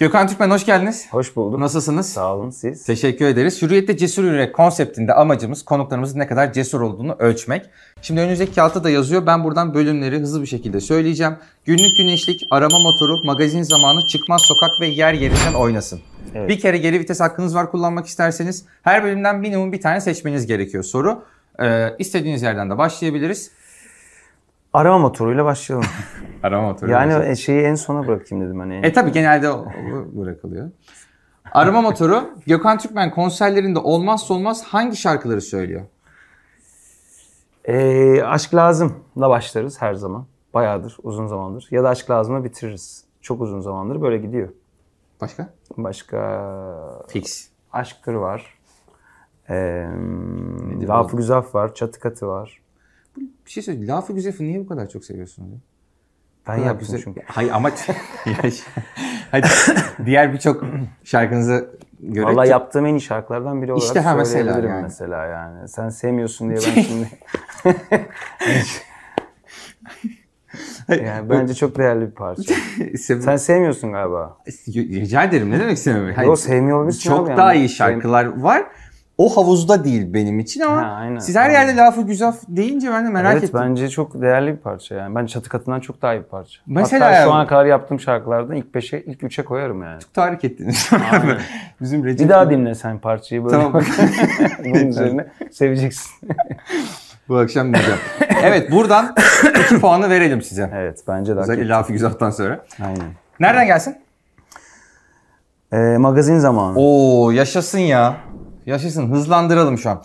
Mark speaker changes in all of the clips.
Speaker 1: Gökhan Türkmen hoş geldiniz.
Speaker 2: Hoş bulduk.
Speaker 1: Nasılsınız?
Speaker 2: Sağ olun siz.
Speaker 1: Teşekkür ederiz. Hürriyette Cesur Yürek konseptinde amacımız konuklarımızın ne kadar cesur olduğunu ölçmek. Şimdi önünüzdeki kağıtta da yazıyor. Ben buradan bölümleri hızlı bir şekilde söyleyeceğim. Günlük güneşlik, arama motoru, magazin zamanı, çıkmaz sokak ve yer yerinden oynasın.
Speaker 2: Evet.
Speaker 1: Bir kere geri vites hakkınız var kullanmak isterseniz. Her bölümden minimum bir tane seçmeniz gerekiyor soru. Ee, istediğiniz yerden de başlayabiliriz.
Speaker 2: Arama motoruyla başlayalım.
Speaker 1: Arama motoru.
Speaker 2: yani e, şeyi en sona bırakayım dedim hani.
Speaker 1: E tabi genelde o, bırakılıyor. Arama motoru Gökhan Türkmen konserlerinde olmazsa olmaz hangi şarkıları söylüyor?
Speaker 2: E, aşk lazımla başlarız her zaman. Bayağıdır, uzun zamandır. Ya da aşk lazımla bitiririz. Çok uzun zamandır böyle gidiyor.
Speaker 1: Başka?
Speaker 2: Başka
Speaker 1: Fix.
Speaker 2: aşktır var. E, Lafı Güzaf var, Çatı Katı var.
Speaker 1: Bir şey söyleyeyim. Lafı Güzel'i niye bu kadar çok seviyorsunuz? ya?
Speaker 2: Ben yaptım
Speaker 1: güzel-
Speaker 2: çünkü.
Speaker 1: Hayır ama Hadi diğer birçok şarkınızı göre
Speaker 2: Valla
Speaker 1: çok-
Speaker 2: yaptığım en iyi şarkılardan biri olarak
Speaker 1: İşte ha, mesela yani.
Speaker 2: mesela yani. Sen sevmiyorsun diye ben şimdi... yani bence çok değerli bir parça.
Speaker 1: Sev-
Speaker 2: Sen sevmiyorsun galiba.
Speaker 1: Rica ederim. Ne demek istememek?
Speaker 2: Yok sevmiyor olabilirsin
Speaker 1: Çok daha
Speaker 2: yani.
Speaker 1: iyi şarkılar var. O havuzda değil benim için ama
Speaker 2: Ha, aynen.
Speaker 1: siz her yerde lafı güzel deyince ben de merak
Speaker 2: evet
Speaker 1: ettim.
Speaker 2: bence çok değerli bir parça yani. Ben çatı katından çok daha iyi bir parça.
Speaker 1: Mesela-
Speaker 2: Hatta şu ana kadar yaptığım şarkılardan ilk 5'e, ilk 3'e koyarım yani.
Speaker 1: Tahrik ettiniz. Bizim Recep
Speaker 2: Bir daha dinle sen parçayı böyle.
Speaker 1: Tamam.
Speaker 2: Bunun üzerine seveceksin.
Speaker 1: Bu akşam diyeceğim. evet buradan 2 puanı verelim size.
Speaker 2: Evet bence de
Speaker 1: Özellikle lafı güzelden sonra.
Speaker 2: Aynen.
Speaker 1: Nereden gelsin?
Speaker 2: Ee, magazin zamanı.
Speaker 1: Oo yaşasın ya. Yaşasın. Hızlandıralım şu an.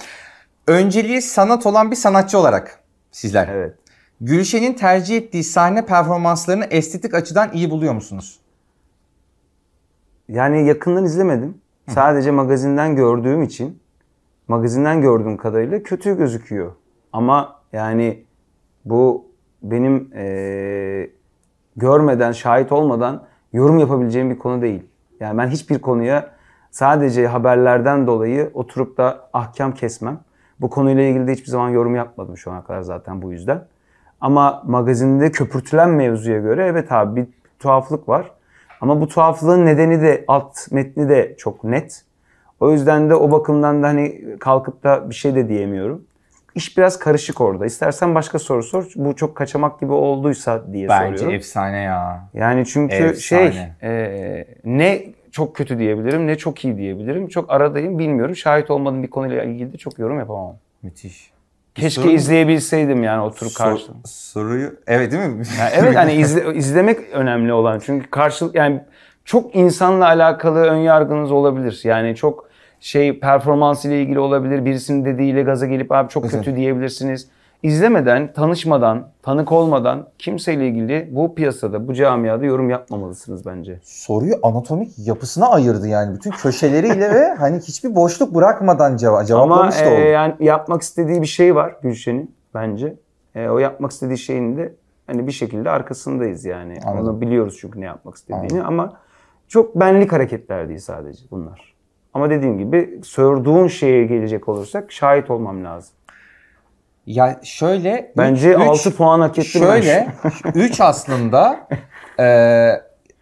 Speaker 1: Önceliği sanat olan bir sanatçı olarak sizler.
Speaker 2: Evet.
Speaker 1: Gülşen'in tercih ettiği sahne performanslarını estetik açıdan iyi buluyor musunuz?
Speaker 2: Yani yakından izlemedim. Sadece magazinden gördüğüm için magazinden gördüğüm kadarıyla kötü gözüküyor. Ama yani bu benim eee, görmeden, şahit olmadan yorum yapabileceğim bir konu değil. Yani ben hiçbir konuya sadece haberlerden dolayı oturup da ahkam kesmem. Bu konuyla ilgili de hiçbir zaman yorum yapmadım şu ana kadar zaten bu yüzden. Ama magazinde köpürtülen mevzuya göre evet abi bir tuhaflık var. Ama bu tuhaflığın nedeni de alt metni de çok net. O yüzden de o bakımdan da hani kalkıp da bir şey de diyemiyorum. İş biraz karışık orada. İstersen başka soru sor. Bu çok kaçamak gibi olduysa diye
Speaker 1: Bence
Speaker 2: soruyorum.
Speaker 1: efsane ya.
Speaker 2: Yani çünkü
Speaker 1: Efsane.
Speaker 2: şey e, ne çok kötü diyebilirim ne çok iyi diyebilirim. Çok aradayım bilmiyorum. Şahit olmadığım bir konuyla ilgili de çok yorum yapamam.
Speaker 1: Müthiş.
Speaker 2: Keşke
Speaker 1: soru
Speaker 2: izleyebilseydim yani oturup
Speaker 1: Sor-
Speaker 2: karşı.
Speaker 1: soruyu evet değil mi?
Speaker 2: Yani evet hani izle- izlemek önemli olan. Çünkü karşı yani çok insanla alakalı ön yargınız olabilir. Yani çok şey performans ile ilgili olabilir. Birisinin dediğiyle gaza gelip abi çok kötü diyebilirsiniz. İzlemeden, tanışmadan, tanık olmadan kimseyle ilgili bu piyasada, bu camiada yorum yapmamalısınız bence.
Speaker 1: soruyu anatomik yapısına ayırdı yani. Bütün köşeleriyle ve hani hiçbir boşluk bırakmadan ceva
Speaker 2: Ama
Speaker 1: cevaplamış da
Speaker 2: e,
Speaker 1: oldu.
Speaker 2: yani yapmak istediği bir şey var Gülşen'in bence. E, o yapmak istediği şeyin de hani bir şekilde arkasındayız yani.
Speaker 1: Anladım.
Speaker 2: Onu biliyoruz çünkü ne yapmak istediğini ama çok benlik hareketler değil sadece bunlar. Ama dediğim gibi sorduğun şeye gelecek olursak şahit olmam lazım.
Speaker 1: Ya şöyle
Speaker 2: Bence
Speaker 1: üç-
Speaker 2: 6 puan hak ettim. ben
Speaker 1: Şöyle 3 aslında Ee,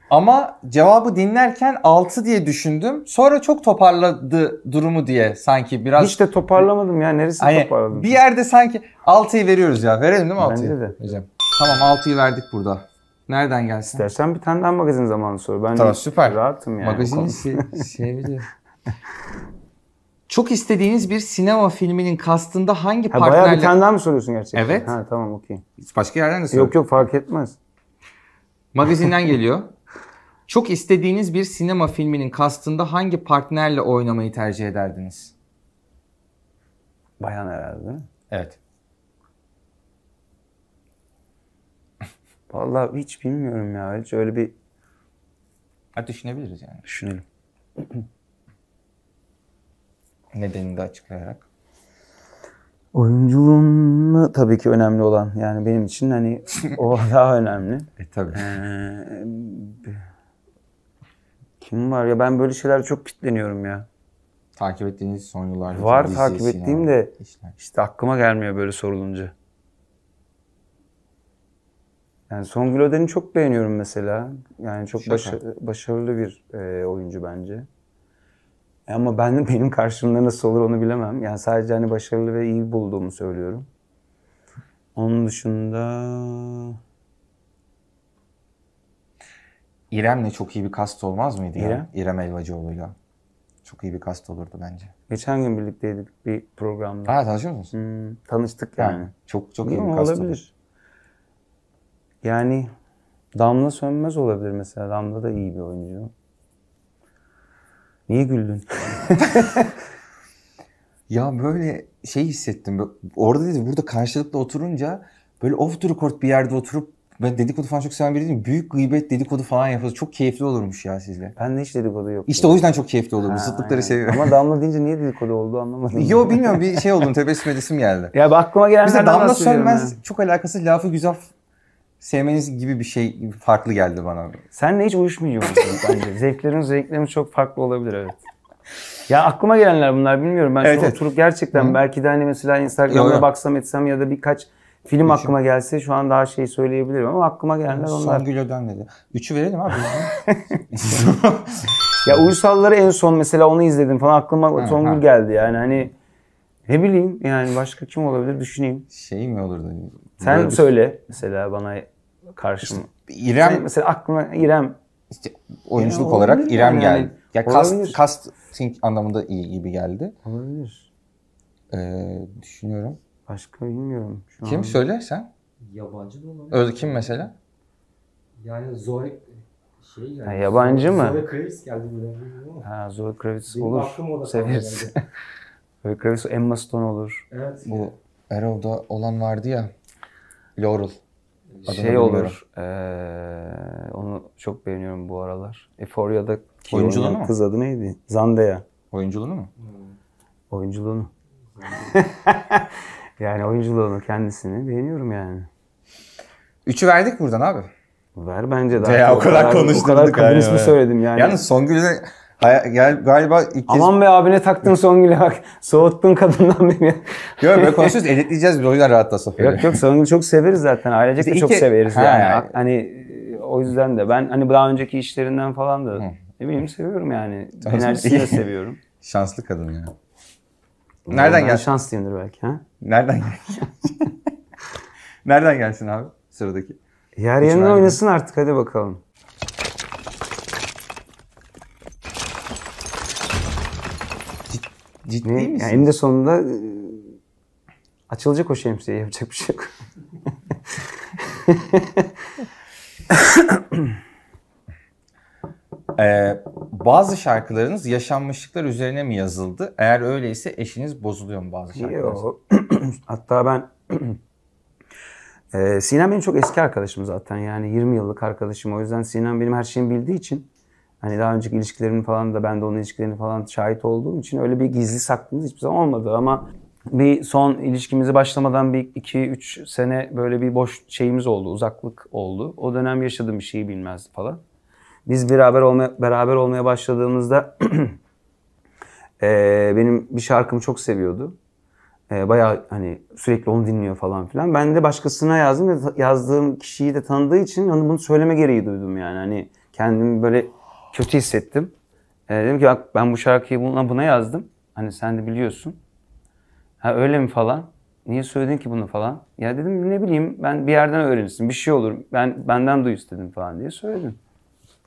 Speaker 1: ama cevabı dinlerken 6 diye düşündüm. Sonra çok toparladı durumu diye sanki biraz
Speaker 2: Hiç de toparlamadım ya. Neresi
Speaker 1: hani
Speaker 2: toparladım?
Speaker 1: bir yerde sanki 6'yı veriyoruz ya. Verelim değil mi 6'yı?
Speaker 2: Bence de.
Speaker 1: Hocam. Tamam 6'yı verdik burada. Nereden gelsin?
Speaker 2: İstersen bir tane daha magazin zamanı sor. Ben
Speaker 1: Tamam, süper.
Speaker 2: Rahatım yani.
Speaker 1: Magazini se- sevebilirim. Çok istediğiniz bir sinema filminin kastında hangi
Speaker 2: Ha, bayağı
Speaker 1: partnerle...
Speaker 2: bir tane daha mı soruyorsun gerçekten?
Speaker 1: Evet.
Speaker 2: Ha tamam okey.
Speaker 1: Başka yerden de sor.
Speaker 2: Yok yok fark etmez.
Speaker 1: Magazinden geliyor. Çok istediğiniz bir sinema filminin kastında hangi partnerle oynamayı tercih ederdiniz?
Speaker 2: Bayan herhalde?
Speaker 1: Evet.
Speaker 2: Vallahi hiç bilmiyorum ya. Hiç öyle bir
Speaker 1: Hadi düşünebiliriz yani.
Speaker 2: düşünelim.
Speaker 1: Nedenini de açıklayarak.
Speaker 2: Oyunculuğun tabii ki önemli olan. Yani benim için hani o daha önemli.
Speaker 1: E tabii.
Speaker 2: Ee, kim var ya ben böyle şeyler çok pitleniyorum ya.
Speaker 1: Takip ettiğiniz son yıllarda.
Speaker 2: Var
Speaker 1: dizi,
Speaker 2: takip ettiğim de
Speaker 1: işler.
Speaker 2: işte aklıma gelmiyor böyle sorulunca. Yani Songül Öden'i çok beğeniyorum mesela. Yani çok başa- başarılı bir e, oyuncu bence. Ama ben benim karşımda nasıl olur onu bilemem. Yani sadece hani başarılı ve iyi bulduğumu söylüyorum. Onun dışında
Speaker 1: İrem'le çok iyi bir kast olmaz mıydı ya?
Speaker 2: İrem?
Speaker 1: İrem Elvacıoğlu'yla. Çok iyi bir kast olurdu bence.
Speaker 2: geçen gün birlikteydik bir programda.
Speaker 1: Ha tanışıyor musun?
Speaker 2: Hmm, tanıştık yani.
Speaker 1: Çok çok iyi
Speaker 2: Ama
Speaker 1: bir kast olur.
Speaker 2: olabilir. Yani Damla Sönmez olabilir mesela. Damla da iyi bir oyuncu. Niye güldün?
Speaker 1: Ya böyle şey hissettim. Orada dedi burada karşılıklı oturunca böyle off the record bir yerde oturup ben dedikodu falan çok seven biri değilim. Büyük gıybet dedikodu falan yapıyoruz. Çok keyifli olurmuş ya sizle.
Speaker 2: Ben de hiç dedikodu yok.
Speaker 1: İşte o yüzden çok keyifli olurmuş. Zıtlıkları seviyorum.
Speaker 2: Ama Damla deyince niye dedikodu oldu anlamadım.
Speaker 1: Yo bilmiyorum bir şey oldu. Tebessüm edesim geldi.
Speaker 2: Ya bak aklıma gelenlerden
Speaker 1: Bize Damla Sönmez çok alakasız lafı güzel sevmeniz gibi bir şey farklı geldi bana.
Speaker 2: Senle hiç uyuşmuyoruz bence. Zevklerimiz zevklerimiz çok farklı olabilir evet. Ya aklıma gelenler bunlar bilmiyorum. Ben
Speaker 1: Evet,
Speaker 2: şu
Speaker 1: evet.
Speaker 2: oturup gerçekten belki de hani mesela
Speaker 1: yo.
Speaker 2: baksam etsem ya da birkaç film aklıma gelse şu an daha şey söyleyebilirim ama aklıma gelenler onlar.
Speaker 1: Songül Öden dedi. Üçü verelim abi.
Speaker 2: Ya Uysalları en son mesela onu izledim falan aklıma
Speaker 1: Ha,
Speaker 2: Songül
Speaker 1: ha.
Speaker 2: geldi yani hani ne bileyim yani başka kim olabilir düşüneyim.
Speaker 1: şey mi olurdu?
Speaker 2: Sen
Speaker 1: Böyle bir-
Speaker 2: söyle mesela bana karşıma.
Speaker 1: İrem
Speaker 2: Sen mesela aklıma İrem.
Speaker 1: işte oyunculuk
Speaker 2: Ya
Speaker 1: olarak İrem
Speaker 2: yani.
Speaker 1: geldi. Ya cast,
Speaker 2: Olabilir.
Speaker 1: casting anlamında iyi gibi geldi.
Speaker 2: Olabilir.
Speaker 1: Ee, düşünüyorum.
Speaker 2: Başka bilmiyorum. Şu
Speaker 1: Kim
Speaker 2: an.
Speaker 1: söyle sen?
Speaker 3: Yabancı da olabilir.
Speaker 1: Öyle kim mesela?
Speaker 3: Yani Zoe şey yani.
Speaker 2: Ha, yabancı mı?
Speaker 3: Zoe Kravitz geldi ama.
Speaker 2: Ha Zoe Kravitz
Speaker 3: Benim
Speaker 2: olur. Severiz. Zoe Kravitz, Emma Stone olur.
Speaker 3: Evet.
Speaker 1: Bu Arrow'da olan vardı ya. Laurel. Adını
Speaker 2: şey
Speaker 1: bilmiyorum.
Speaker 2: olur. eee, onu çok beğeniyorum bu aralar. Euphoria'daki
Speaker 1: Oyunculuğunu mu?
Speaker 2: kız adı neydi? Zendaya.
Speaker 1: Oyunculuğunu mu?
Speaker 2: Oyunculuğunu. yani oyunculuğunu kendisini beğeniyorum yani.
Speaker 1: Üçü verdik buradan abi.
Speaker 2: Ver bence daha.
Speaker 1: Ya o kadar
Speaker 2: O kadar kadın
Speaker 1: galiba.
Speaker 2: ismi söyledim yani.
Speaker 1: Yalnız Songül'e gel- galiba ilk kez...
Speaker 2: Aman be abine taktın Songül'e bak. Soğuttun kadından beni.
Speaker 1: Yok böyle konuşuyoruz editleyeceğiz biz o yüzden rahatla Sofya.
Speaker 2: yok yok Songül'ü çok severiz zaten. Ailecek
Speaker 1: İşte
Speaker 2: de çok
Speaker 1: ke-
Speaker 2: severiz
Speaker 1: Ha,
Speaker 2: yani.
Speaker 1: yani.
Speaker 2: Hani o yüzden de ben hani daha önceki işlerinden falan da ne bileyim seviyorum yani.
Speaker 1: Tamam.
Speaker 2: Enerjisini de seviyorum.
Speaker 1: Şanslı kadın ya. Nereden gelsin?
Speaker 2: Şanslıyımdır belki ha.
Speaker 1: Nereden gelsin? Nereden gelsin abi sıradaki?
Speaker 2: Yer yerine oynasın artık hadi bakalım.
Speaker 1: Ciddi
Speaker 2: Ne?
Speaker 1: misin?
Speaker 2: Yani eninde sonunda e, açılacak o şemsiye yapacak bir şey yok.
Speaker 1: Ee, bazı şarkılarınız yaşanmışlıklar üzerine mi yazıldı? Eğer öyleyse eşiniz bozuluyor mu bazı şarkılarınız?
Speaker 2: Hatta ben Ee, Sinem benim çok eski arkadaşım zaten yani 20 yıllık arkadaşım o yüzden Sinem benim her şeyimi bildiği için hani daha önceki ilişkilerimin falan da ben de onun ilişkilerine falan şahit olduğum için öyle bir gizli saklımız hiçbir zaman olmadı ama bir son ilişkimizi başlamadan bir 2-3 sene böyle bir boş şeyimiz oldu uzaklık oldu o dönem yaşadığım bir şeyi bilmezdi falan. Biz beraber olmaya, beraber olmaya başladığımızda Ee, benim bir şarkımı çok seviyordu. Ee, bayağı hani sürekli onu dinliyor falan filan. Ben de başkasına yazdım ve yazdığım kişiyi de tanıdığı için hani bunu söyleme gereği duydum yani. Hani kendimi böyle kötü hissettim. Ee, dedim ki bak ben bu şarkıyı buna, buna yazdım. Hani sen de biliyorsun. Ha öyle mi falan? Niye söyledin ki bunu falan? Ya dedim ne bileyim ben bir yerden öğrenirsin. Bir şey olur. Ben benden duy istedim falan diye söyledim.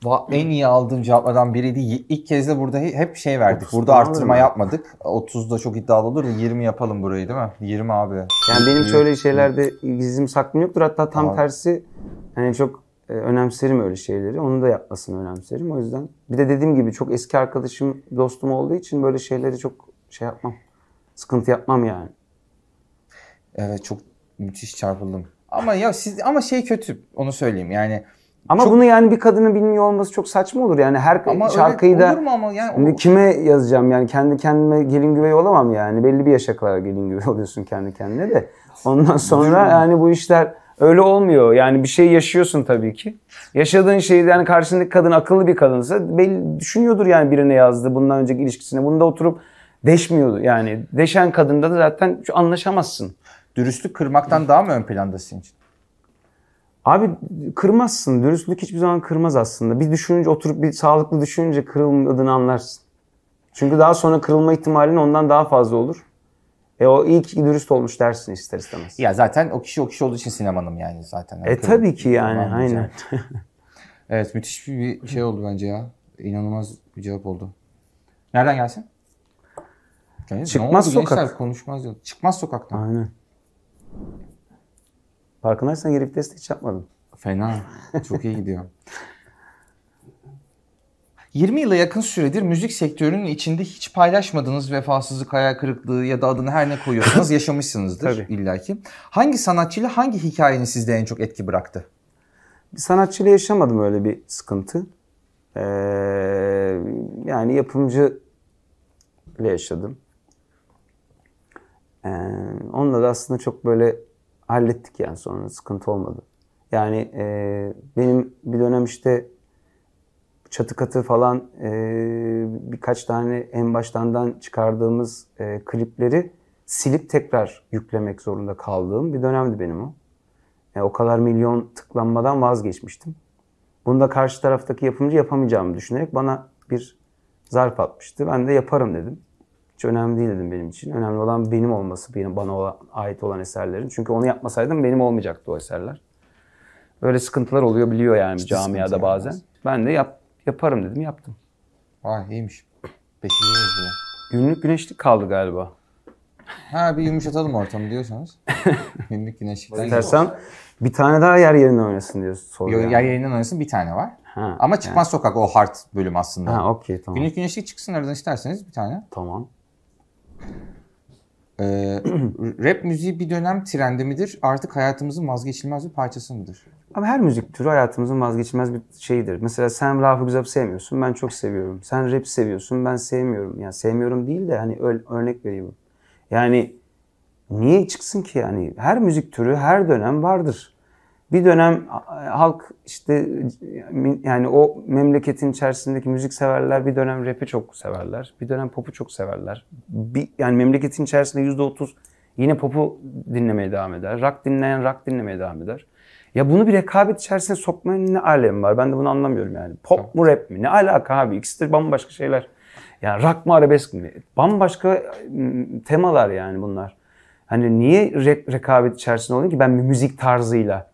Speaker 1: Va- En iyi aldığım cevaplardan biriydi. İlk kez de burada he- hep şey verdik.
Speaker 2: 30
Speaker 1: Burada arttırma
Speaker 2: mı?
Speaker 1: yapmadık. 30'da çok iddialı olur da 20 yapalım burayı değil mi? 20 abi.
Speaker 2: Yani benim şöyle şeylerde gizlim saklım yoktur. Hatta tam
Speaker 1: Tamam.
Speaker 2: tersi hani çok e, önemserim öyle şeyleri. Onu da yapmasını önemserim. O yüzden bir de dediğim gibi çok eski arkadaşım, dostum olduğu için böyle şeyleri çok şey yapmam. Sıkıntı yapmam yani.
Speaker 1: Evet çok müthiş çarpıldım. Ama ya siz ama şey kötü onu söyleyeyim yani.
Speaker 2: Ama
Speaker 1: Çok-
Speaker 2: bunu yani bir kadının bilmiyor olması çok saçma olur. Yani her
Speaker 1: Ama
Speaker 2: şarkıyı
Speaker 1: öyle
Speaker 2: da
Speaker 1: olur mu ama yani o-
Speaker 2: kime yazacağım yani kendi kendime gelin güvey olamam yani. Belli bir yaşa kadar gelin güvey oluyorsun kendi kendine de. Ondan sonra yani bu işler öyle olmuyor. Yani bir şey yaşıyorsun tabii ki. Yaşadığın şeyi yani karşındaki kadın akıllı bir kadınsa belli düşünüyordur yani birine yazdı bundan önceki ilişkisine. Bunda oturup deşmiyordu. Yani deşen kadında da zaten anlaşamazsın.
Speaker 1: dürüstlük kırmaktan daha mı ön planda sizin için?
Speaker 2: Abi kırmazsın. Dürüstlük hiçbir zaman kırmaz aslında. Bir düşününce oturup bir sağlıklı düşününce kırılmadığını anlarsın. Çünkü daha sonra kırılma ihtimalin ondan daha fazla olur. E o iyi ki dürüst olmuş dersin ister istemez.
Speaker 1: Ya zaten o kişi o kişi olduğu için Sineman'ım yani zaten.
Speaker 2: E tabii ki yani
Speaker 1: Tamam,
Speaker 2: aynen.
Speaker 1: Evet müthiş bir bir şey oldu bence ya. İnanılmaz bir cevap oldu. Nereden gelsin? Yani
Speaker 2: Çıkmaz sokak.
Speaker 1: gençler? konuşmaz diyor. Çıkmaz sokaktan.
Speaker 2: Aynen. Farkındaysan geri vites hiç yapmadım.
Speaker 1: Fena. Çok iyi gidiyor. 20 yıla yakın süredir müzik sektörünün içinde hiç paylaşmadığınız vefasızlık, hayal kırıklığı ya da adını her ne koyuyorsanız yaşamışsınızdır
Speaker 2: Tabii.
Speaker 1: illaki. Hangi sanatçıyla hangi hikayenin sizde en çok etki bıraktı?
Speaker 2: Bir sanatçıyla yaşamadım öyle bir sıkıntı. Ee, yani yapımcı ile yaşadım. Ee, onunla da aslında çok böyle hallettik yani sonra sıkıntı olmadı. Yani e, benim bir dönem işte çatı katı falan e, birkaç tane en baştandan çıkardığımız e, klipleri silip tekrar yüklemek zorunda kaldığım bir dönemdi benim o. E, o kadar milyon tıklanmadan vazgeçmiştim. Bunu da karşı taraftaki yapımcı yapamayacağımı düşünerek bana bir zarf atmıştı. Ben de yaparım dedim. Hiç önemli değil dedim benim için. Önemli olan benim olması, benim bana olan- ait olan eserlerin. Çünkü onu yapmasaydım benim olmayacaktı o eserler. Böyle sıkıntılar oluyor biliyor yani
Speaker 1: Ciddi
Speaker 2: camiada bazen.
Speaker 1: yani.
Speaker 2: Ben de yap, yaparım dedim, yaptım.
Speaker 1: Vay iyiymiş. Beşiriyoruz bunu.
Speaker 2: Günlük güneşlik kaldı galiba.
Speaker 1: Ha bir yumuşatalım ortamı diyorsanız. Günlük güneşlikten.
Speaker 2: İstersen bir tane daha yer yerine oynasın diyor soru.
Speaker 1: Yo,
Speaker 2: yani.
Speaker 1: yer yayından oynasın bir tane var.
Speaker 2: Ha,
Speaker 1: Ama Çıkmaz Sokak o hard bölüm aslında.
Speaker 2: Ha okey tamam.
Speaker 1: Günlük güneşlik çıksın aradan isterseniz bir tane.
Speaker 2: Tamam.
Speaker 1: Ee, rap müziği bir dönem trendi midir? Artık hayatımızın vazgeçilmez bir parçası mıdır?
Speaker 2: Abi her müzik türü hayatımızın vazgeçilmez bir şeyidir. Mesela sen Rafı Güzel sevmiyorsun, ben çok seviyorum. Sen rap seviyorsun, ben sevmiyorum. Yani sevmiyorum değil de hani örnek vereyim. Yani niye çıksın ki yani? Her müzik türü her dönem vardır. Bir dönem halk işte yani o memleketin içerisindeki müzik severler bir dönem rap'i çok severler. Bir dönem pop'u çok severler. Bir, yani memleketin içerisinde yüzde otuz yine pop'u dinlemeye devam eder. Rock dinleyen rock dinlemeye devam eder. Ya bunu bir rekabet içerisine sokmanın ne alemi var? Ben de bunu anlamıyorum yani. Pop mu rap mi? Ne alaka abi? İkisi de bambaşka şeyler. Yani rock mı arabesk mi? Bambaşka temalar yani bunlar. Hani niye rap rekabet içerisinde olayım ki ben müzik tarzıyla?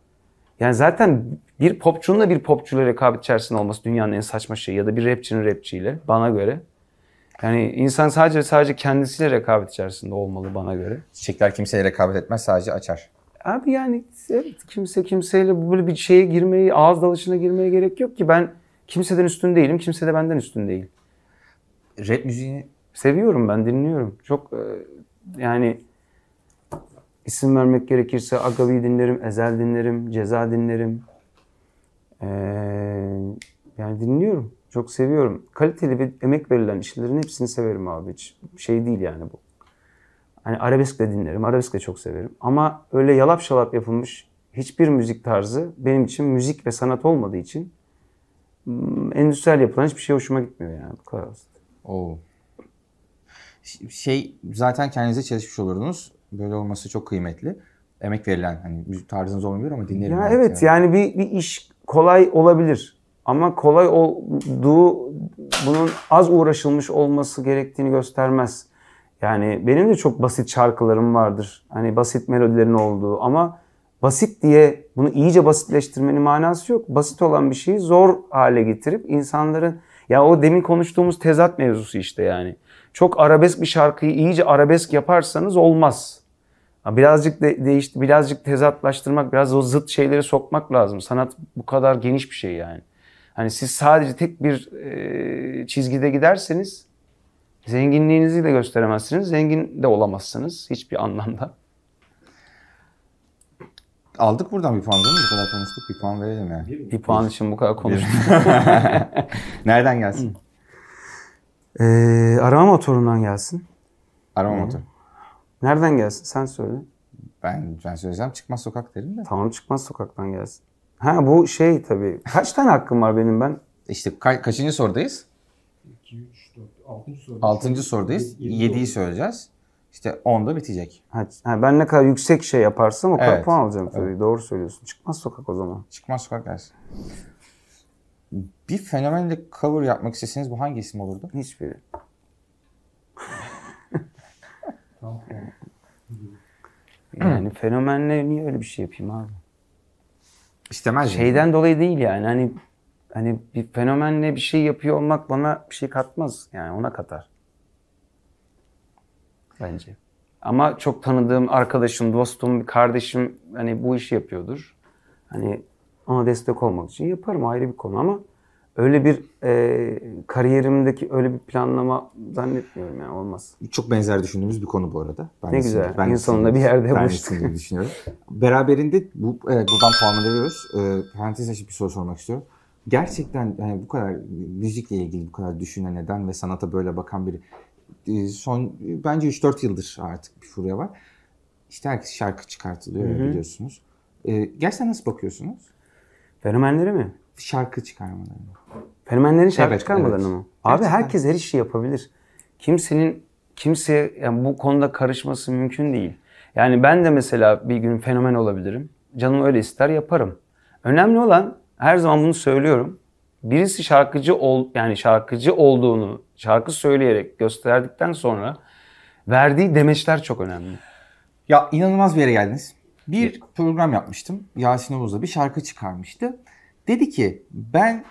Speaker 2: Yani zaten bir popçunun da bir popçuyla rekabet içerisinde olması dünyanın en saçma şeyi ya da bir rapçinin rapçiyle bana göre. Yani insan sadece sadece kendisiyle rekabet içerisinde olmalı bana göre.
Speaker 1: Çiçekler kimseye rekabet etmez sadece açar.
Speaker 2: Abi yani evet, kimse kimseyle böyle bir şeye girmeyi, ağız dalışına girmeye gerek yok ki. Ben kimseden üstün değilim, kimse de benden üstün değil.
Speaker 1: Rap müziğini
Speaker 2: Seviyorum ben, dinliyorum. Çok e, yani isim vermek gerekirse Agavi dinlerim, Ezel dinlerim, Ceza dinlerim. Ee, yani dinliyorum. Çok seviyorum. Kaliteli ve emek verilen işlerin hepsini severim abi. Hiç şey değil yani bu. Hani arabesk de dinlerim. Arabesk de çok severim. Ama öyle yalap şalap yapılmış hiçbir müzik tarzı benim için müzik ve sanat olmadığı için hmm, endüstriyel yapılan hiçbir şey hoşuma gitmiyor yani. Bu kadar basit.
Speaker 1: Oo. Şey zaten kendinize çalışmış olurdunuz. Böyle olması çok kıymetli. Emek verilen hani müzik tarzınız olmuyor ama dinlerim.
Speaker 2: Ya evet
Speaker 1: seni.
Speaker 2: yani bir, bir iş kolay olabilir. Ama kolay olduğu bunun az uğraşılmış olması gerektiğini göstermez. Yani benim de çok basit şarkılarım vardır. Hani basit melodilerin olduğu ama basit diye bunu iyice basitleştirmenin manası yok. Basit olan bir şeyi zor hale getirip insanların ya o demin konuştuğumuz tezat mevzusu işte yani. Çok arabesk bir şarkıyı iyice arabesk yaparsanız olmaz. Birazcık de, değişti, birazcık tezatlaştırmak, biraz o zıt şeyleri sokmak lazım. Sanat bu kadar geniş bir şey yani. Hani siz sadece tek bir e, çizgide giderseniz zenginliğinizi de gösteremezsiniz, zengin de olamazsınız hiçbir anlamda.
Speaker 1: Aldık buradan bir puan değil mi? Bu kadar konuştuk bir puan verelim yani.
Speaker 2: Bir puan için bu kadar konuştuk.
Speaker 1: Nereden gelsin?
Speaker 2: Ee, arama motorundan gelsin.
Speaker 1: Arama motor.
Speaker 2: Nereden gelsin sen söyle.
Speaker 1: Ben ben söyleyeceğim çıkmaz sokak derim de.
Speaker 2: Tamam çıkmaz sokaktan gelsin. Ha bu şey tabii. Kaç tane hakkım var benim ben?
Speaker 1: İşte ka- kaçıncı sorudayız?
Speaker 3: 2, 3, 4, 6. soru.
Speaker 1: Altıncı sorudayız.
Speaker 3: Yedi- yedi
Speaker 1: Yediyi
Speaker 3: oldu.
Speaker 1: söyleyeceğiz. İşte 10'da bitecek.
Speaker 2: Ha, ha, ben ne kadar yüksek şey yaparsam o kadar
Speaker 1: Evet.
Speaker 2: puan alacağım tabii. Doğru söylüyorsun. Çıkmaz sokak o zaman.
Speaker 1: Çıkmaz sokak dersi. Bir fenomenle cover yapmak isteseniz bu hangi isim olurdu?
Speaker 2: Hiçbiri. Yani fenomenle niye öyle bir şey yapayım abi?
Speaker 1: İstemez mi?
Speaker 2: Şeyden dolayı değil yani hani hani bir fenomenle bir şey yapıyor olmak bana bir şey katmaz. Yani ona katar. Bence. Ama çok tanıdığım arkadaşım, dostum, kardeşim hani bu işi yapıyordur. Hani ona destek olmak için yaparım ayrı bir konu ama öyle bir e, kariyerimdeki öyle bir planlama zannetmiyorum yani olmaz.
Speaker 1: Çok benzer düşündüğümüz bir konu bu arada. Ben
Speaker 2: Ne güzel.
Speaker 1: ben
Speaker 2: En sonunda bir yerde
Speaker 1: ben
Speaker 2: buluştuk.
Speaker 1: gibi düşünüyorum. Beraberinde bu, evet, buradan puanı veriyoruz. Ee, parantez açıp bir soru sormak istiyorum. Gerçekten yani bu kadar müzikle ilgili bu kadar düşünen neden ve sanata böyle bakan biri e, son e, bence 3-4 yıldır artık bir furya var. İşte herkes şarkı çıkartılıyor ya biliyorsunuz. Ee, gerçekten nasıl bakıyorsunuz?
Speaker 2: Fenomenlere mi?
Speaker 1: Şarkı çıkarmalarına.
Speaker 2: Fenomenlerin şarkı
Speaker 1: Evet,
Speaker 2: çıkarmalarını
Speaker 1: evet.
Speaker 2: mı? Abi
Speaker 1: Gerçekten.
Speaker 2: herkes her işi yapabilir. Kimsenin kimse yani bu konuda karışması mümkün değil. Yani ben de mesela bir gün fenomen olabilirim. Canım öyle ister yaparım. Önemli olan her zaman bunu söylüyorum. Birisi şarkıcı ol yani şarkıcı olduğunu şarkı söyleyerek gösterdikten sonra verdiği demeçler çok önemli.
Speaker 1: Ya inanılmaz bir yere geldiniz. Bir program yapmıştım. Yasin Oğuz'la bir şarkı çıkarmıştı. Dedi ki ben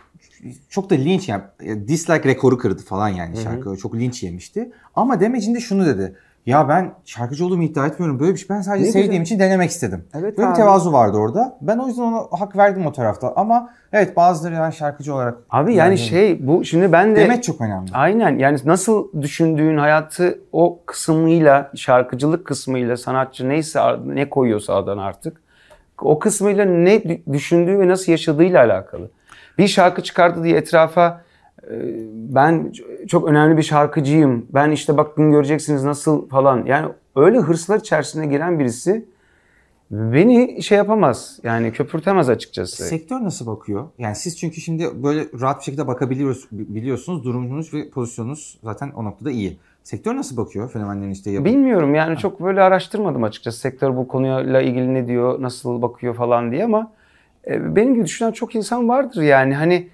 Speaker 1: çok da linç yani dislike rekoru kırdı falan yani şarkı. Çok linç yemişti. Ama demecinde şunu dedi. Ya ben şarkıcı olduğumu iddia etmiyorum. Böyle bir şey. Ben sadece
Speaker 2: Ne
Speaker 1: sevdiğim
Speaker 2: güzel.
Speaker 1: için denemek istedim.
Speaker 2: Evet
Speaker 1: Böyle bir
Speaker 2: abi.
Speaker 1: tevazu vardı orada. Ben o yüzden ona hak verdim o tarafta. Ama evet bazıları ben şarkıcı olarak...
Speaker 2: Abi yani
Speaker 1: Bence-
Speaker 2: şey bu şimdi ben de
Speaker 1: Demet çok önemli.
Speaker 2: Aynen yani nasıl düşündüğün hayatı o kısmıyla şarkıcılık kısmıyla sanatçı neyse ne koyuyorsa adına artık o kısmıyla ne dü- düşündüğü ve nasıl yaşadığıyla alakalı. Bir şarkı çıkardı diye etrafa ben çok önemli bir şarkıcıyım. Ben işte bakın göreceksiniz nasıl falan. Yani öyle hırslar içerisine giren birisi beni şey yapamaz. Yani köpürtemez açıkçası.
Speaker 1: Sektör nasıl bakıyor? Yani siz çünkü şimdi böyle rahat bir şekilde bakabiliyoruz biliyorsunuz. Durumunuz ve pozisyonunuz zaten o noktada iyi. Sektör nasıl bakıyor fenomenlerin işte yapı?
Speaker 2: Bilmiyorum yani çok böyle araştırmadım açıkçası sektör bu konuyla ilgili ne diyor, nasıl bakıyor falan diye ama e, benim gibi düşünen çok insan vardır yani hani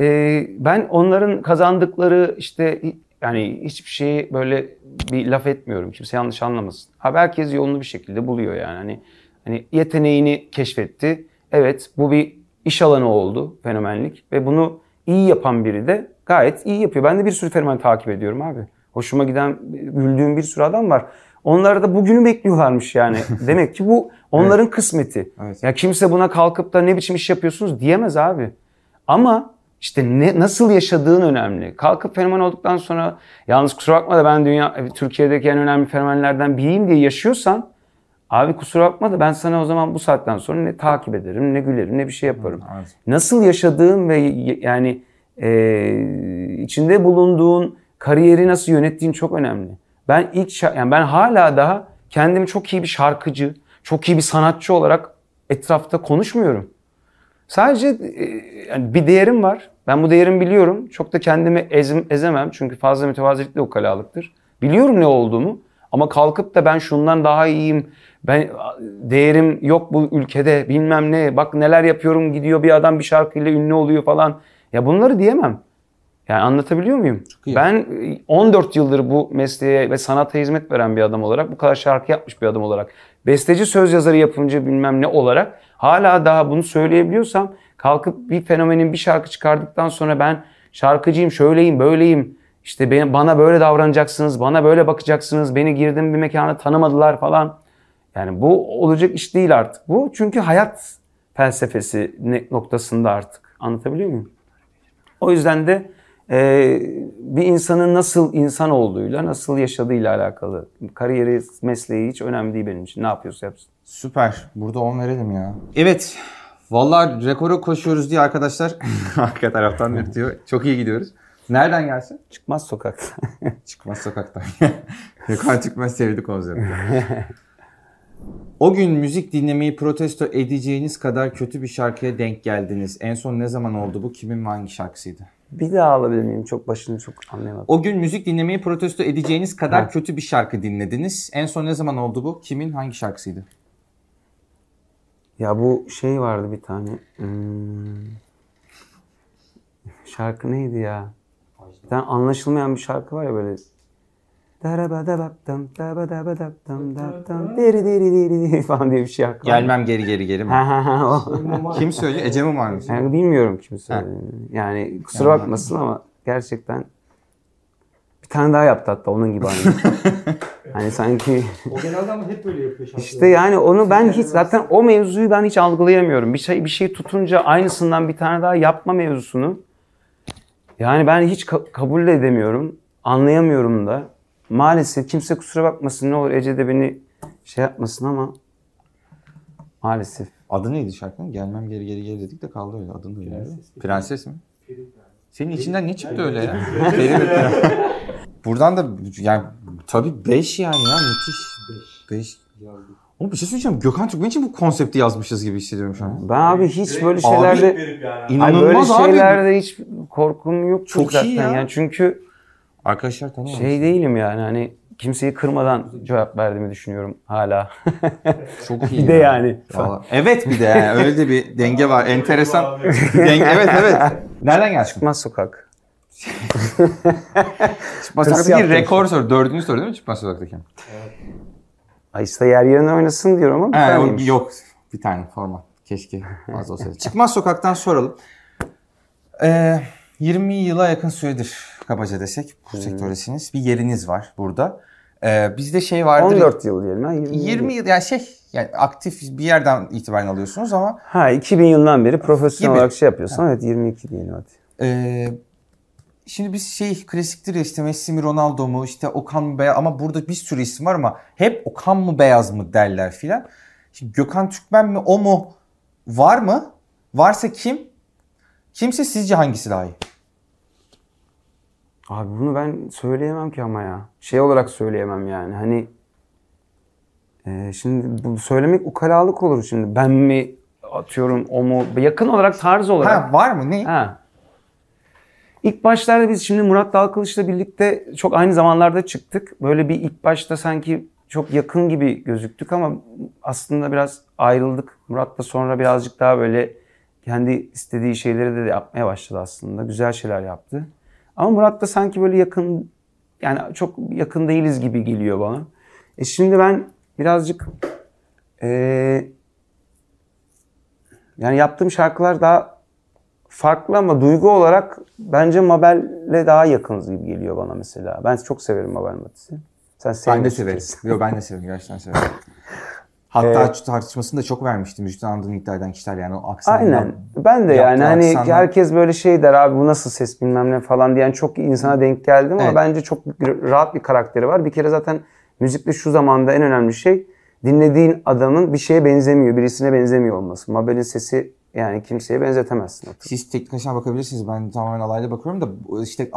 Speaker 2: e, ben onların kazandıkları işte yani hiçbir şeyi böyle bir laf etmiyorum kimse yanlış anlamasın. Abi herkes yolunu bir şekilde buluyor yani hani hani yeteneğini keşfetti. Evet bu bir iş alanı oldu fenomenlik ve bunu iyi yapan biri de gayet iyi yapıyor. Ben de bir sürü fenomen takip ediyorum abi. Hoşuma giden, güldüğüm bir sürü adam var. Onlar da bugünü bekliyorlarmış yani. Demek ki bu onların kısmeti.
Speaker 1: Evet.
Speaker 2: Ya kimse buna kalkıp da ne biçim iş yapıyorsunuz diyemez abi. Ama işte ne, nasıl yaşadığın önemli. Kalkıp fenomen olduktan sonra yalnız kusura bakma da ben dünya Türkiye'deki en önemli fenomenlerden biriyim diye yaşıyorsan abi kusura bakma da ben sana o zaman bu saatten sonra ne takip ederim, ne gülerim, ne bir şey yaparım
Speaker 1: Evet.
Speaker 2: nasıl yaşadığın ve yani e, içinde bulunduğun kariyeri nasıl yönettiğin çok önemli. Ben ilk yani ben hala daha kendimi çok iyi bir şarkıcı, çok iyi bir sanatçı olarak etrafta konuşmuyorum. Sadece e, yani bir değerim var. Ben bu değerimi biliyorum. Çok da kendimi ezim, ezemem çünkü fazla mütevazilik de ukalalıktır. Biliyorum ne olduğumu ama kalkıp da ben şundan daha iyiyim. Ben değerim yok bu ülkede bilmem ne. Bak neler yapıyorum gidiyor bir adam bir şarkıyla ünlü oluyor falan. Ya bunları diyemem. Yani anlatabiliyor muyum? Ben e, 14 yıldır bu mesleğe ve sanata hizmet veren bir adam olarak, bu kadar şarkı yapmış bir adam olarak, besteci, söz yazarı, yapımcı bilmem ne olarak hala daha bunu söyleyebiliyorsam kalkıp bir fenomenin bir şarkı çıkardıktan sonra ben şarkıcıyım, şöyleyim, böyleyim, işte bana böyle davranacaksınız, bana böyle bakacaksınız, beni girdim bir mekana tanımadılar falan. Yani bu olacak iş değil artık. Bu çünkü hayat felsefesi noktasında artık. Anlatabiliyor muyum? O yüzden de e, bir insanın nasıl insan olduğuyla, nasıl yaşadığıyla alakalı. Kariyeri, mesleği hiç önemli değil benim için. Ne yapıyorsa yapsın.
Speaker 1: Süper. Burada 10 verelim ya. Evet. Vallahi rekora koşuyoruz diye arkadaşlar arka taraftan dürtüyor. Çok iyi gidiyoruz. Nereden gelsin?
Speaker 2: Çıkmaz sokakta.
Speaker 1: Çıkmaz sokaktan. Rekor çıkmaz sevdi konsepti. O gün müzik dinlemeyi protesto edeceğiniz kadar kötü bir şarkıya denk geldiniz. En son ne zaman oldu bu? Kimin ve hangi şarkısıydı?
Speaker 2: Bir daha alabilir miyim? Çok başını çok anlayamadım.
Speaker 1: O gün müzik dinlemeyi protesto edeceğiniz kadar
Speaker 2: Ha.
Speaker 1: kötü bir şarkı dinlediniz. En son ne zaman oldu bu? Kimin hangi şarkısıydı?
Speaker 2: Ya bu şey vardı bir tane. Hmm. Şarkı neydi ya? Bir tane anlaşılmayan bir şarkı var ya böyle. Dabadabadaptam, daptam, diri diri diri diri falan diye bir şarkı var.
Speaker 1: Gelmem geri geri geri mi? Kim söylüyor? Ece mi varmış?
Speaker 2: Yani bilmiyorum kim söyledi. Yani kusura bakmasın ama gerçekten bir tane daha yaptı hatta onun gibi aynı. hani sanki
Speaker 3: O genelde ama hep böyle yapıyor şarkıları.
Speaker 2: işte yani onu ben hiç zaten o mevzuyu ben hiç algılayamıyorum. Bir şey bir şey tutunca aynısından bir tane daha yapma mevzusunu yani ben hiç ka- kabul de edemiyorum. Anlayamıyorum da. Maalesef kimse kusura bakmasın ne olur Ece de beni şey yapmasın ama maalesef.
Speaker 1: Adı neydi şarkının? Gelmem geri geri geri dedik de kaldı öyle. Adını da bilmiyorum. Prenses mi? Senin içinden ne çıktı öyle ya? Buradan da yani tabii 5 yani ya müthiş. 5. Oğlum bir şey söyleyeceğim. Gökhan Türkmen için bu konsepti yazmışız gibi hissediyorum şu an.
Speaker 2: Ben abi hiç böyle
Speaker 1: Abi,
Speaker 2: şeylerde
Speaker 3: yani.
Speaker 2: Böyle
Speaker 1: İnanılmaz abi.
Speaker 2: şeylerde hiç korkum yok
Speaker 1: Çok
Speaker 2: zaten.
Speaker 1: iyi ya.
Speaker 2: Yani çünkü
Speaker 1: Arkadaşlar tanıyor
Speaker 2: şey değilim yani hani kimseyi kırmadan cevap verdiğimi düşünüyorum hala.
Speaker 1: Çok iyi.
Speaker 2: bir de
Speaker 1: ya.
Speaker 2: yani.
Speaker 1: Vallahi. Evet bir de yani öyle de bir denge var. Enteresan. denge, evet evet. Nereden geldi çıkma?
Speaker 2: Çıkmaz sokak.
Speaker 1: Çıkmaz Sokak'taki rekor soru. Dördüncü soru değil mi Çıkmaz Sokak'taki?
Speaker 2: Ay işte yer yerine oynasın diyorum ama bir taneymiş.
Speaker 1: yok. Bir tane format. Keşke fazla olsaydı. Çıkmaz Sokak'tan soralım. Ee, 20 yıla yakın süredir kabaca desek bu sektördesiniz. Bir yeriniz var burada. Ee, bizde şey vardır.
Speaker 2: 14 yıl diyelim ha. 20,
Speaker 1: 20 yıl yani şey yani aktif bir yerden itibaren alıyorsunuz ama
Speaker 2: Ha 2000 yılından beri profesyonel
Speaker 1: Gibi.
Speaker 2: olarak şey yapıyorsun. Evet 22 diyelim hadi.
Speaker 1: Ee, şimdi biz şey klasiktir ya işte Messi mi Ronaldo mu işte Okan mı Beyaz ama burada bir sürü isim var ama hep Okan mı Beyaz mı derler filan. Şimdi Gökhan Türkmen mi o mu var mı? Varsa kim? Kimse sizce hangisi daha iyi?
Speaker 2: Abi bunu ben söyleyemem ki ama ya. Şey olarak söyleyemem yani. Hani e, şimdi bu söylemek ukalalık olur şimdi. Ben mi atıyorum o mu? Yakın olarak tarz olarak.
Speaker 1: Ha, var mı ne?
Speaker 2: Ha. İlk başlarda biz şimdi Murat Dalkılıç'la birlikte çok aynı zamanlarda çıktık. Böyle bir ilk başta sanki çok yakın gibi gözüktük ama aslında biraz ayrıldık. Murat da sonra birazcık daha böyle kendi istediği şeyleri de yapmaya başladı aslında. Güzel şeyler yaptı. Ama Murat da sanki böyle yakın yani çok yakın değiliz gibi geliyor bana. E şimdi ben birazcık eee yani yaptığım şarkılar daha farklı ama duygu olarak bence Mabel'le daha yakınız gibi geliyor bana mesela. Ben çok severim Mabel Matiz'i. Sen
Speaker 1: Ben de severim.
Speaker 2: kesin.
Speaker 1: Yo ben de severim gerçekten severim. Hatta
Speaker 2: Evet.
Speaker 1: tartışmasını da çok vermiştim. Müjdan andığını iddia kişiler yani o aksandan.
Speaker 2: Aynen. Ben de yani hani
Speaker 1: aksandan-
Speaker 2: herkes böyle şey der abi bu nasıl ses bilmem ne falan diyen çok insana denk geldim ama
Speaker 1: Evet.
Speaker 2: bence çok rahat bir karakteri var. Bir kere zaten müzikte şu zamanda en önemli şey dinlediğin adamın bir şeye benzemiyor, birisine benzemiyor olması. Mabel'in sesi yani kimseye benzetemezsin. oturup.
Speaker 1: Siz teknik açıdan bakabilirsiniz. Ben tamamen alayla bakıyorum da işte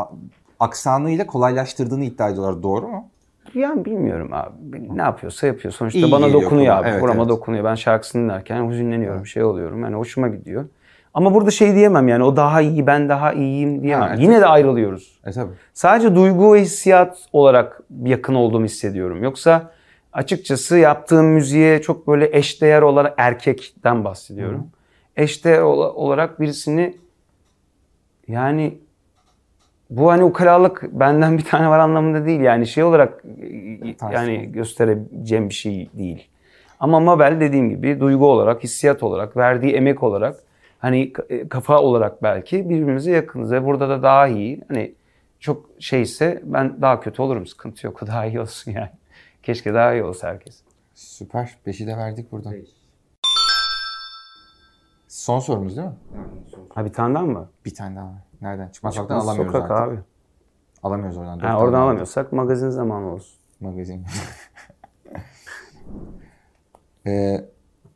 Speaker 1: aksanıyla kolaylaştırdığını iddia ediyorlar. Doğru mu?
Speaker 2: Yani bilmiyorum abi. Ne yapıyorsa yapıyor. Sonuçta
Speaker 1: İyi
Speaker 2: bana dokunuyor abi.
Speaker 1: Evet,
Speaker 2: Burama
Speaker 1: evet.
Speaker 2: dokunuyor. Ben şarkısını dinlerken hüzünleniyorum. Şey oluyorum. Yani hoşuma gidiyor. Ama burada şey diyemem yani o daha iyi ben daha iyiyim diyemem.
Speaker 1: Ha, evet.
Speaker 2: Yine de ayrılıyoruz.
Speaker 1: E tabii.
Speaker 2: Sadece duygu ve hissiyat olarak yakın olduğumu hissediyorum. Yoksa açıkçası yaptığım müziğe çok böyle eşdeğer olarak erkekten bahsediyorum. Eşdeğer ola- olarak birisini yani bu hani ukalalık benden bir tane var anlamında değil. Yani şey olarak e,
Speaker 1: Tarz.
Speaker 2: yani göstereceğim bir şey değil. Ama Mabel dediğim gibi duygu olarak, hissiyat olarak, verdiği emek olarak hani k- kafa olarak belki birbirimize yakınız ve burada da daha iyi. Hani çok şeyse ben daha kötü olurum. Sıkıntı yok. O daha iyi olsun yani. Keşke daha iyi olsa herkes.
Speaker 1: Süper. Beşi de verdik burada. Son sorumuz değil mi?
Speaker 2: Ha bir tane daha mı var?
Speaker 1: Bir tane daha var. Nereden? Çıkmaz sokaktan
Speaker 2: Çıkmaz
Speaker 1: alamıyoruz
Speaker 2: sokak
Speaker 1: artık.
Speaker 2: abi.
Speaker 1: Alamıyoruz oradan. Dört
Speaker 2: Ha,
Speaker 1: tane
Speaker 2: oradan
Speaker 1: aldık.
Speaker 2: alamıyorsak magazin zamanı olsun.
Speaker 1: Magazin. Ee,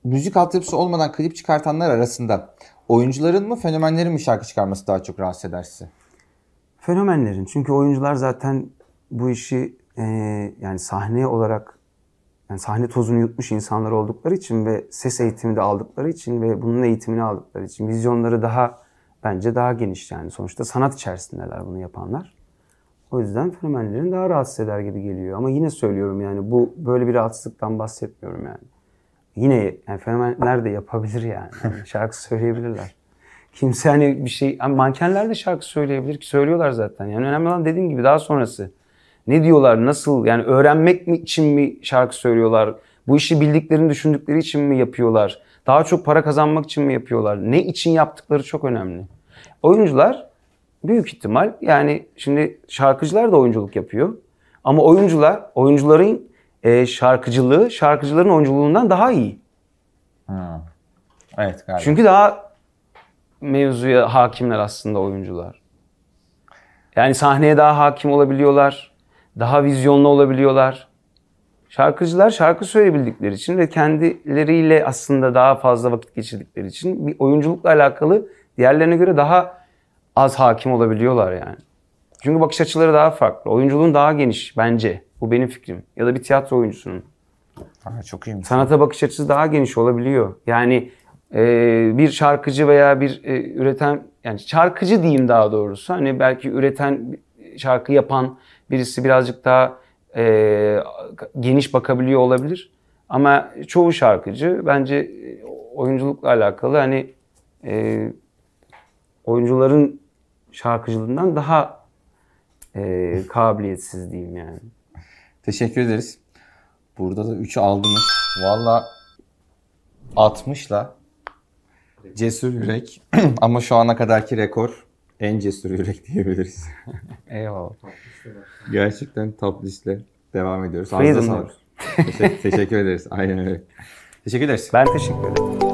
Speaker 1: müzik altyapısı olmadan klip çıkartanlar arasında oyuncuların mı fenomenlerin mi şarkı çıkarması daha çok rahatsız eder sizi?
Speaker 2: Fenomenlerin. Çünkü oyuncular zaten bu işi e, yani sahne olarak yani sahne tozunu yutmuş insanlar oldukları için ve ses eğitimi de aldıkları için ve bunun eğitimini aldıkları için vizyonları daha bence daha geniş yani. Sonuçta sanat içerisindeler bunu yapanlar. O yüzden fenomenlerin daha rahatsız eder gibi geliyor. Ama yine söylüyorum yani bu böyle bir rahatsızlıktan bahsetmiyorum yani. Yine yani fenomenler de yapabilir yani. Yani şarkı söyleyebilirler. Kimse hani bir şey... Hani mankenler de şarkı söyleyebilir ki söylüyorlar zaten. Yani önemli olan dediğim gibi daha sonrası. Ne diyorlar, nasıl yani öğrenmek mi için mi şarkı söylüyorlar? Bu işi bildiklerini düşündükleri için mi yapıyorlar? Daha çok para kazanmak için mi yapıyorlar? Ne için yaptıkları çok önemli. Oyuncular büyük ihtimal yani şimdi şarkıcılar da oyunculuk yapıyor. Ama oyuncular, oyuncuların e, şarkıcılığı, şarkıcıların oyunculuğundan daha iyi.
Speaker 1: Evet galiba.
Speaker 2: Çünkü daha mevzuya hakimler aslında oyuncular. Yani sahneye daha hakim olabiliyorlar. Daha vizyonlu olabiliyorlar. Şarkıcılar şarkı söyleyebildikleri için ve kendileriyle aslında daha fazla vakit geçirdikleri için bir oyunculukla alakalı diğerlerine göre daha az hakim olabiliyorlar yani. Çünkü bakış açıları daha farklı. Oyunculuğun daha geniş bence. Bu benim fikrim. Ya da bir tiyatro oyuncusunun.
Speaker 1: Aa, çok iyiymiş.
Speaker 2: Sanata bakış açısı daha geniş olabiliyor. Yani e, bir şarkıcı veya bir e, üreten yani şarkıcı diyeyim daha doğrusu. Hani belki üreten şarkı yapan birisi birazcık daha e, geniş bakabiliyor olabilir. Ama çoğu şarkıcı bence e, oyunculukla alakalı hani e, oyuncuların şarkıcılığından daha e, kabiliyetsiz diyeyim yani.
Speaker 1: Teşekkür ederiz. Burada da 3'ü aldınız. Valla 60'la cesur yürek ama şu ana kadarki rekor en cesur yürek diyebiliriz.
Speaker 2: Eyvallah.
Speaker 1: Gerçekten top listle devam ediyoruz. Ağzına sağlık. Teşekkür, teşekkür ederiz. Aynen öyle. Teşekkür ederiz.
Speaker 2: Ben teşekkür ederim.